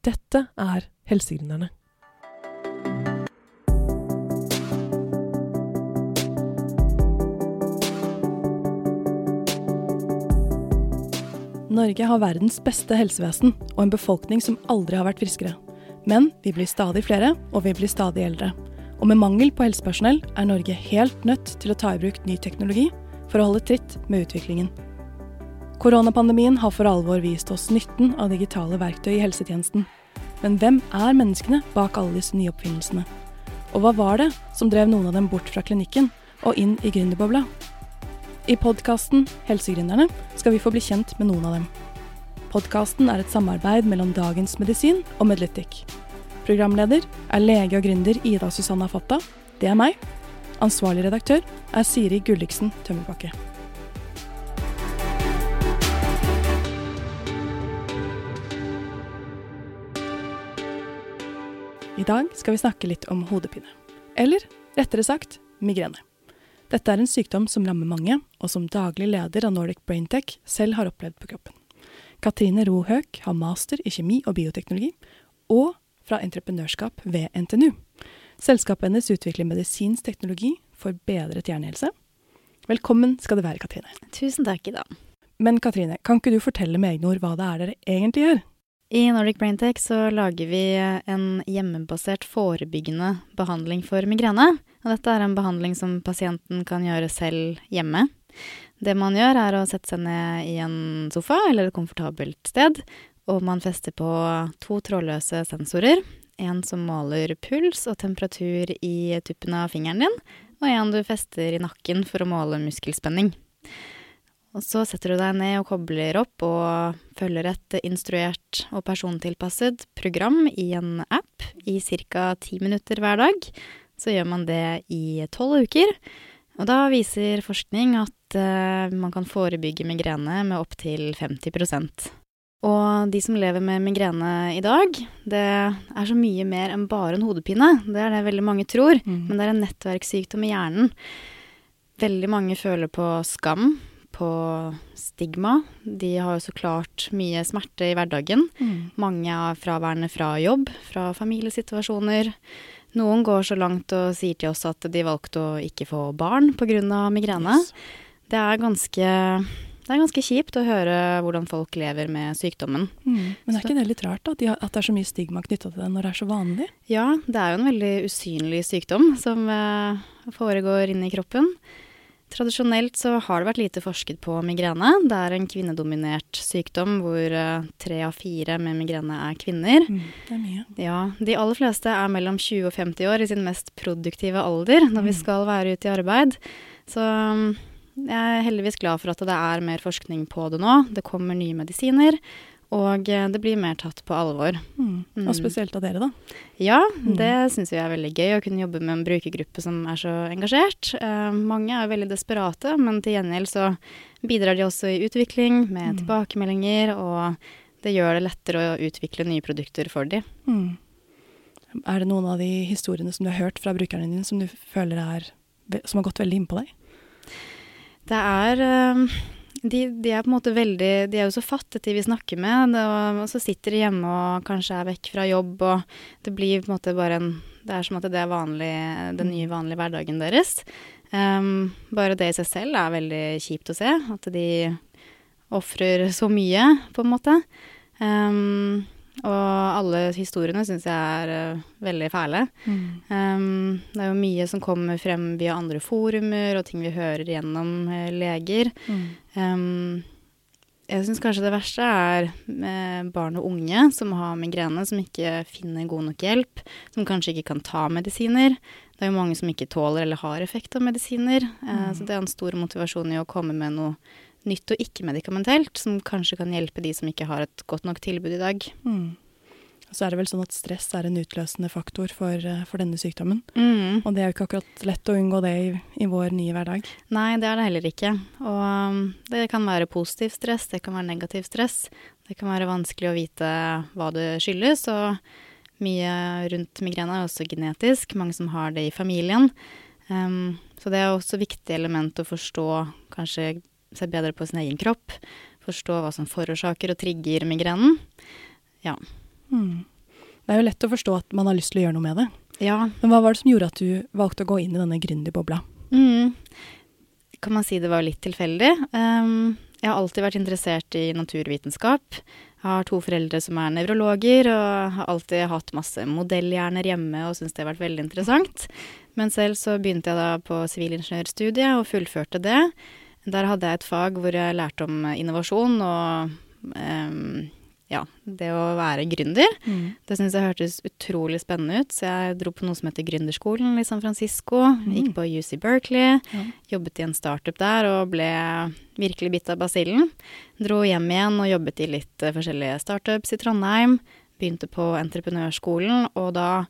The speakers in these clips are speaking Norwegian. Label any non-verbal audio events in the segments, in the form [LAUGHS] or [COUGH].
Dette er Helsegründerne. Norge har verdens beste helsevesen og en befolkning som aldri har vært friskere. Men vi blir stadig flere, og vi blir stadig eldre. Og med mangel på helsepersonell er Norge helt nødt til å ta i bruk ny teknologi for å holde tritt med utviklingen. Koronapandemien har for alvor vist oss nytten av digitale verktøy i helsetjenesten. Men hvem er menneskene bak alle disse nye oppfinnelsene? Og hva var det som drev noen av dem bort fra klinikken og inn i gründerbobla? I podkasten Helsegründerne skal vi få bli kjent med noen av dem. Podkasten er et samarbeid mellom Dagens Medisin og Medlytic. Programleder er lege og gründer Ida Susanna Fatta. Det er meg. Ansvarlig redaktør er Siri Gulliksen Tømmerbakke. I dag skal vi snakke litt om hodepine. Eller rettere sagt migrene. Dette er en sykdom som rammer mange, og som daglig leder av Nordic Braintech selv har opplevd på kroppen. Katrine Rohøk har master i kjemi og bioteknologi, og fra entreprenørskap ved NTNU. Selskapet hennes utvikler medisinsk teknologi for bedret hjernehelse. Velkommen skal du være, Katrine. Tusen takk, Ida. Men Katrine, kan ikke du fortelle med egne ord hva det er dere egentlig gjør? I Nordic Braintech så lager vi en hjemmebasert forebyggende behandling for migrene. Og dette er en behandling som pasienten kan gjøre selv hjemme. Det man gjør, er å sette seg ned i en sofa eller et komfortabelt sted, og man fester på to trådløse sensorer. En som måler puls og temperatur i tuppen av fingeren din, og en du fester i nakken for å måle muskelspenning. Og så setter du deg ned og kobler opp og følger et instruert og persontilpasset program i en app i ca. ti minutter hver dag. Så gjør man det i tolv uker. Og da viser forskning at uh, man kan forebygge migrene med opptil 50% og de som lever med migrene i dag, det er så mye mer enn bare en hodepine. Det er det veldig mange tror, mm. men det er en nettverkssykdom i hjernen. Veldig mange føler på skam, på stigma. De har jo så klart mye smerte i hverdagen. Mm. Mange er fraværende fra jobb, fra familiesituasjoner. Noen går så langt og sier til oss at de valgte å ikke få barn pga. migrene. Yes. Det er ganske det er ganske kjipt å høre hvordan folk lever med sykdommen. Mm. Men er ikke det litt rart da, at, det er så mye stigma knytta til det når det er så vanlig? Ja, det er jo en veldig usynlig sykdom som eh, foregår inni kroppen. Tradisjonelt så har det vært lite forsket på migrene. Det er en kvinnedominert sykdom hvor uh, tre av fire med migrene er kvinner. Mm, det er mye. Ja, De aller fleste er mellom 20 og 50 år i sin mest produktive alder når mm. vi skal være ute i arbeid. Så um, jeg er heldigvis glad for at det er mer forskning på det nå. Det kommer nye medisiner. Og eh, det blir mer tatt på alvor. Mm. Og mm. spesielt av dere, da. Ja, mm. det syns vi er veldig gøy å kunne jobbe med en brukergruppe som er så engasjert. Uh, mange er veldig desperate, men til gjengjeld så bidrar de også i utvikling med mm. tilbakemeldinger, og det gjør det lettere å utvikle nye produkter for dem. Mm. Er det noen av de historiene som du har hørt fra brukerne dine som du føler er, som har gått veldig inn på deg? Det er ehm, de, de, er på en måte veldig De er jo så fattet, de vi snakker med. Og, så sitter de hjemme og kanskje er vekk fra jobb, og det blir på en måte bare en Det er som at det er vanlig, den nye, vanlige hverdagen deres. Um, bare det i seg selv er veldig kjipt å se. At de ofrer så mye, på en måte. Um, og alle historiene syns jeg er uh, veldig fæle. Mm. Um, det er jo mye som kommer frem via andre forumer og ting vi hører gjennom uh, leger. Mm. Um, jeg syns kanskje det verste er med barn og unge som har migrene, som ikke finner god nok hjelp, som kanskje ikke kan ta medisiner. Det er jo mange som ikke tåler eller har effekt av medisiner. Uh, mm. Så det er en stor motivasjon i å komme med noe nytt og ikke-medikamentelt, som kanskje kan hjelpe de som ikke har et godt nok tilbud i dag. Mm. Så er det vel sånn at stress er en utløsende faktor for, eh, for denne sykdommen. Mm. Og det er jo ikke akkurat lett å unngå det i, i, vår nye hverdag. Nei, det er det heller ikke. Og um, det kan være positiv stress, det kan være negativ stress. Det kan være vanskelig å vite hva det skyldes, og mye rundt migrene er også genetisk. Mange som har det i familien. Um, så det er også viktig element å forstå kanskje se bedre på sin egen kropp. Forstå hva som forårsaker og trigger migrenen. Ja. Mm. Det er jo lett å forstå at man har lyst til å gjøre noe med det. Ja. Men hva var det som gjorde at du valgte å gå inn i denne gründerbobla? Mm. Kan man si det var litt tilfeldig? Um, jeg har alltid vært interessert i naturvitenskap. Jeg har to foreldre som er nevrologer, og har alltid hatt masse modellhjerner hjemme og syns det har vært veldig interessant. Men selv så begynte jeg da på sivilingeniørstudiet og fullførte det. Der hadde jeg et fag hvor jeg lærte om innovasjon og um, ja, det å være gründer. Mm. Det syntes jeg hørtes utrolig spennende ut, så jeg dro på noe som heter Gründerskolen i San Francisco. Mm. Gikk på UC Berkeley, Ja. jobbet i en startup der og ble virkelig bitt av basillen. Dro hjem igjen og jobbet i litt eh, forskjellige startups i Trondheim. Begynte på entreprenørskolen, og da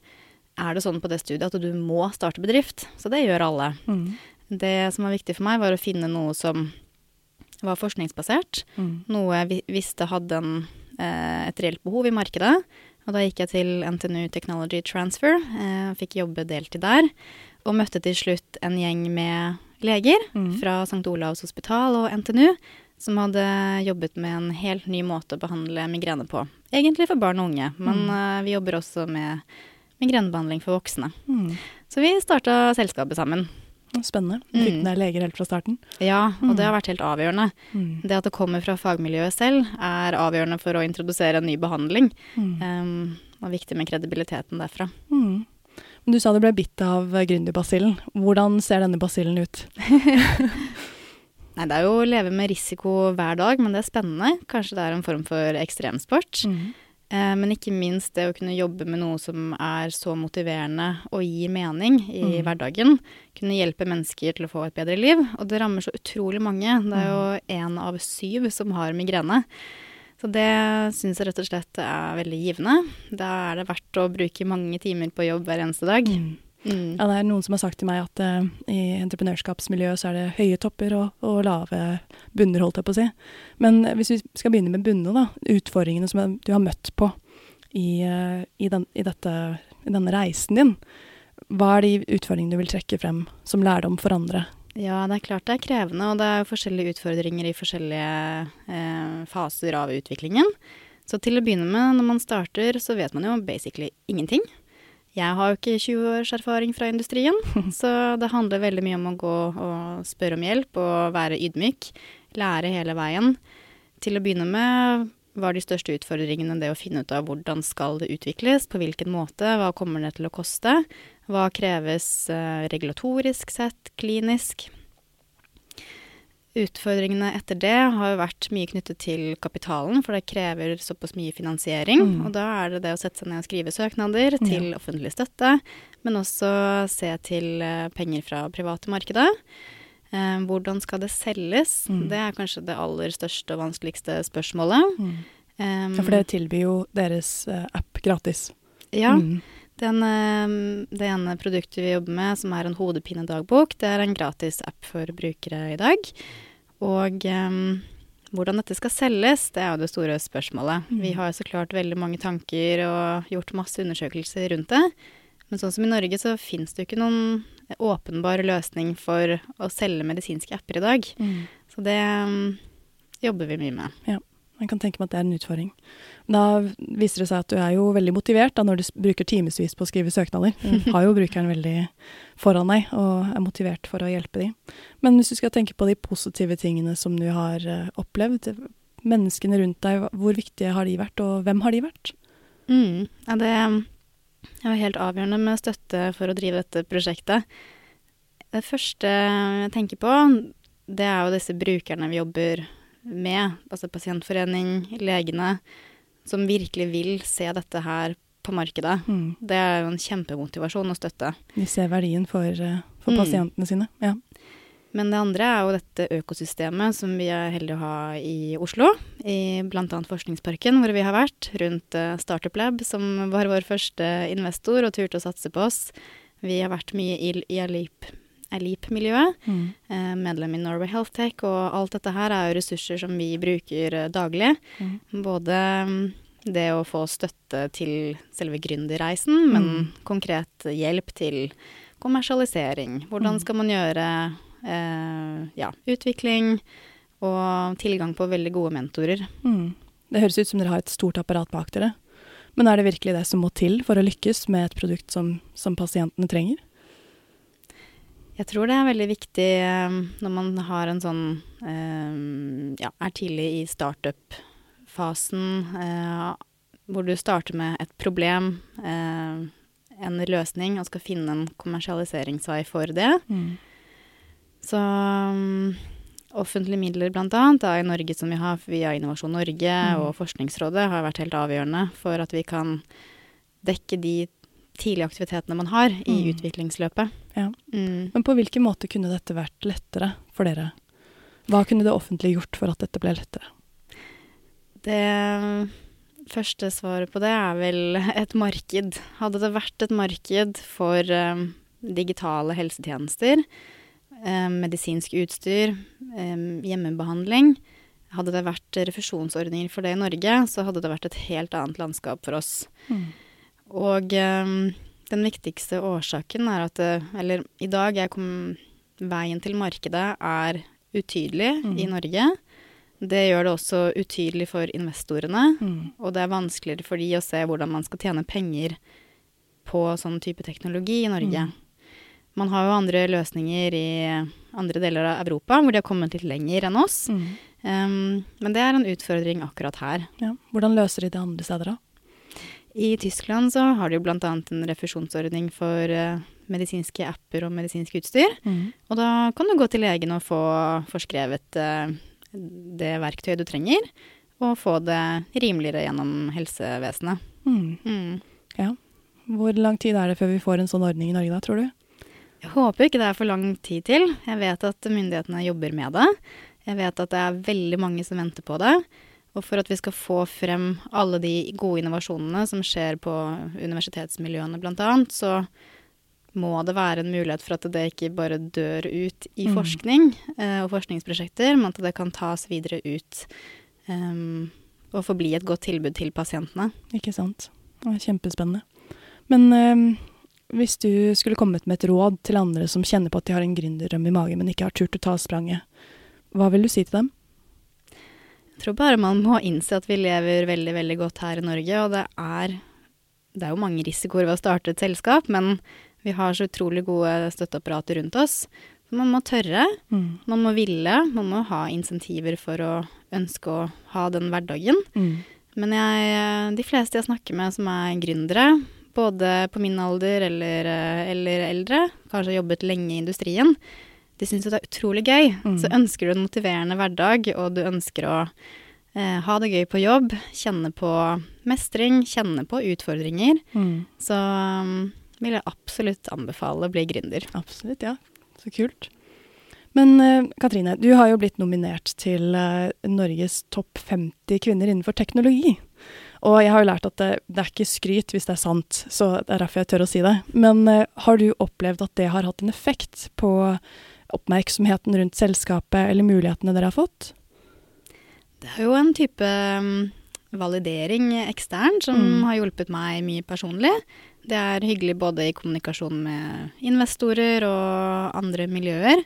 er det sånn på det studiet at du må starte bedrift. Så det gjør alle. Mm. Det som var viktig for meg, var å finne noe som var forskningsbasert. Mm. Noe jeg visste hadde en, eh, et reelt behov i markedet. Og da gikk jeg til NTNU Technology Transfer, eh, fikk jobbe deltid der. Og møtte til slutt en gjeng med leger Mm. fra St. Olavs hospital og NTNU som hadde jobbet med en helt ny måte å behandle migrene på. Egentlig for barn og unge, men Mm. uh, vi jobber også med migrenebehandling for voksne. Mm. Så vi starta selskapet sammen. Spennende. Fikk Mm. med deg leger helt fra starten. Ja, og Mm. det har vært helt avgjørende. Mm. Det at det kommer fra fagmiljøet selv, er avgjørende for å introdusere en ny behandling. Mm. Um, og viktig med kredibiliteten derfra. Mm. Men du sa du ble bitt av gründerbasillen. Hvordan ser denne basillen ut? [LAUGHS] Nei, det er jo å leve med risiko hver dag, men det er spennende. Kanskje det er en form for ekstremsport. Mm. Eh, men ikke minst det å kunne jobbe med noe som er så motiverende og gir mening i Mm. hverdagen. Kunne hjelpe mennesker til å få et bedre liv. Og det rammer så utrolig mange. Det er jo én av syv som har migrene. Så det syns jeg rett og slett er veldig givende. Da er det verdt å bruke mange timer på jobb hver eneste dag. Mm. Mm. Ja, det er noen som har sagt til meg at uh, i entreprenørskapsmiljøet så er det høye topper og, og lave bunner, holdt jeg på å si. Men eh, hvis vi skal begynne med bunnene, da. Utfordringene som du har møtt på i, uh, i, den, i, dette, i denne reisen din. Hva er de utfordringene du vil trekke frem som lærdom for andre? Ja, det er klart det er krevende, og det er forskjellige utfordringer i forskjellige eh, faser av utviklingen. Så til å begynne med, når man starter, så vet man jo basically ingenting. Jeg har jo ikke 20 års erfaring fra industrien, [LAUGHS] så det handler veldig mye om å gå og spørre om hjelp og være ydmyk. Lære hele veien. Til å begynne med var de største utfordringene det å finne ut av hvordan skal det utvikles, på hvilken måte, hva kommer det til å koste, hva kreves eh, regulatorisk sett, klinisk. Utfordringene etter det har jo vært mye knyttet til kapitalen, for det krever såpass mye finansiering. Mm. Og da er det det å sette seg ned og skrive søknader til offentlig støtte, men også se til eh, penger fra private markedet. Eh, hvordan skal det selges? Mm. Det er kanskje det aller største og vanskeligste spørsmålet. Mm. Um, Ja, for dere tilbyr jo deres eh, app gratis. Ja, Mm. Den, eh, det ene produktet vi jobber med, som er en hodepinedagbok, det er en gratis app for brukere i dag. Og um, hvordan dette skal selges, det er jo det store spørsmålet. Mm. Vi har så klart veldig mange tanker og gjort masse undersøkelser rundt det. Men sånn som i Norge så fins det jo ikke noen åpenbar løsning for å selge medisinske apper i dag. Mm. Så det um, jobber vi mye med. Jeg kan tenke meg at det er en utfordring. Da viser det seg at du er jo veldig motivert da, når du bruker timevis på å skrive søknader. Du [LAUGHS] har jo brukeren veldig foran deg og er motivert for å hjelpe dem. Men hvis du skal tenke på de positive tingene som du har eh, opplevd, menneskene rundt deg, hvor viktige har de vært, og hvem har de vært? Mm. Ja, det er jo helt avgjørende med støtte for å drive dette prosjektet. Det første jeg tenker på, det er jo disse brukerne vi jobber med, altså pasientforening, legene, som virkelig vil se dette her på markedet. Mm. Det er jo en kjempemotivasjon og støtte. De ser verdien for, eh, for Mm. pasientene sine. Ja. Men det andre er jo dette økosystemet som vi er heldige å ha i Oslo. I bl.a. Forskningsparken, hvor vi har vært. Rundt eh, Startup Lab, som var vår første investor og turte å satse på oss. Vi har vært mye i, i Alip- Alip-miljøet. Mm. eh, medlem i Norway Health Tech, og alt dette her er jo ressurser som vi bruker eh, daglig. Mm. Både mm, det å få støtte til selve gründerreisen, men Mm. konkret hjelp til kommersialisering. Hvordan Mm. skal man gjøre eh, ja, utvikling, og tilgang på veldig gode mentorer. Mm. Det høres ut som dere har et stort apparat bak dere. Men er det virkelig det som må til for å lykkes med et produkt som, som pasientene trenger? Jeg tror det er veldig viktig eh, når man har en sånn eh, Ja, er tidlig i startup-fasen, eh, hvor du starter med et problem, en løsning, og skal finne en kommersialiseringsvei for det. Mm. Så um, offentlige midler blant annet, da, i Norge som vi har via Innovasjon Norge mm. og Forskningsrådet, har vært helt avgjørende for at vi kan dekke de tidlige aktivitetene man har i mm. utviklingsløpet. Ja. Mm. Men på hvilken måte kunne dette vært lettere for dere? Hva kunne det offentlige gjort for at dette ble lettere? Det første svaret på det er vel et marked. Hadde det vært et marked for um, digitale helsetjenester, um, medisinsk utstyr, um, hjemmebehandling, hadde det vært refusjonsordninger for det i Norge, så hadde det vært et helt annet landskap for oss. Mm. Og um, den viktigste årsaken er at Eller i dag jeg kom, veien til markedet er utydelig mm. i Norge. Det gjør det også utydelig for investorene. Mm. Og det er vanskeligere for de å se hvordan man skal tjene penger på sånn type teknologi i Norge. Mm. Man har jo andre løsninger i andre deler av Europa hvor de har kommet litt lenger enn oss. Um, men det er en utfordring akkurat her. Ja. Hvordan løser de det andre steder, da? I Tyskland så har de jo bl.a. en refusjonsordning for uh, medisinske apper og medisinsk utstyr. Mm. Og da kan du gå til legen og få forskrevet uh, det verktøyet du trenger, og få det rimeligere gjennom helsevesenet. Mm. Mm. Ja. Hvor lang tid er det før vi får en sånn ordning i Norge da, tror du? Jeg håper ikke det er for lang tid til. Jeg vet at myndighetene jobber med det. Jeg vet at det er veldig mange som venter på det. Og for at vi skal få frem alle de gode innovasjonene som skjer på universitetsmiljøene bl.a., så må det være en mulighet for at det ikke bare dør ut i mm. forskning eh, og forskningsprosjekter, men at det kan tas videre ut um, og forbli et godt tilbud til pasientene. Ikke sant. Det er kjempespennende. Men um, hvis du skulle kommet med et råd til andre som kjenner på at de har en gründerdrøm i magen, men ikke har turt å ta spranget, hva vil du si til dem? Tror bare man må innse at vi lever veldig, veldig godt her i Norge, og det er, det er jo mange risikoer ved å starte et selskap, men vi har så utrolig gode støtteapparater rundt oss. Man må tørre, mm. man må ville, man må ha insentiver for å ønske å ha den hverdagen. Mm. Men jeg, de fleste jeg snakker med som er gründere, både på min alder eller, eller eldre, kanskje har jobbet lenge i industrien, de syns jo det er utrolig gøy. Mm. Så ønsker du en motiverende hverdag, og du ønsker å eh, ha det gøy på jobb, kjenne på mestring, kjenne på utfordringer, mm. så um, vil jeg absolutt anbefale å bli gründer. Absolutt, ja. Så kult. Men uh, Katrine, du har jo blitt nominert til uh, Norges topp 50 kvinner innenfor teknologi. Og jeg har jo lært at det, det, er ikke skryt hvis det er sant, så det er derfor jeg tør å si det. Men uh, har du opplevd at det har hatt en effekt på oppmerksomheten rundt selskapet eller mulighetene dere har fått? Det er jo en type um, validering ekstern som mm. har hjulpet meg mye personlig. Det er hyggelig både i kommunikasjon med investorer og andre miljøer.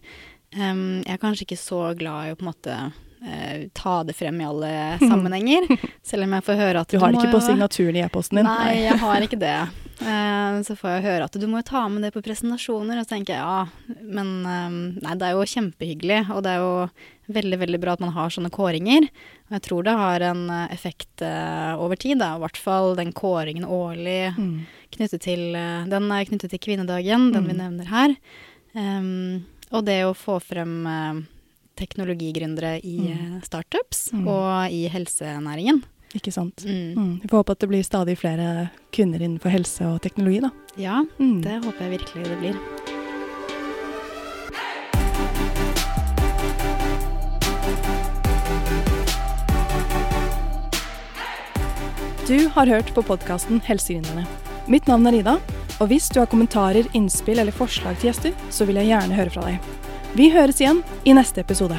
Um, jeg er kanskje ikke så glad i å på en måte uh, ta det frem i alle sammenhenger. [LAUGHS] Selv om jeg får høre at Du har det ikke på signaturen i e-posten din? Nei, jeg har ikke det. Uh, [LAUGHS] så får jeg høre at du må jo ta med det på presentasjoner, og så tenker jeg ja, men um, nei, det er jo kjempehyggelig, og det er jo veldig, veldig bra at man har sånne kåringer. Og jeg tror det har en effekt uh, over tid, da, i hvert fall den kåringen årlig mm. knyttet til uh, Den er knyttet til kvinnedagen, den mm. vi nevner her. Um, og det å få frem teknologigründere i mm. startups mm. og i helsenæringen. Ikke sant. Mm. Mm. Vi får håpe at det blir stadig flere kvinner innenfor helse og teknologi, da. Ja, mm. det håper jeg virkelig det blir. Du har hørt på podkasten Helsegründerne. Mitt navn er Ida, og hvis du har kommentarer, innspill eller forslag til gjester, så vil jeg gjerne høre fra deg. Vi høres igjen i neste episode.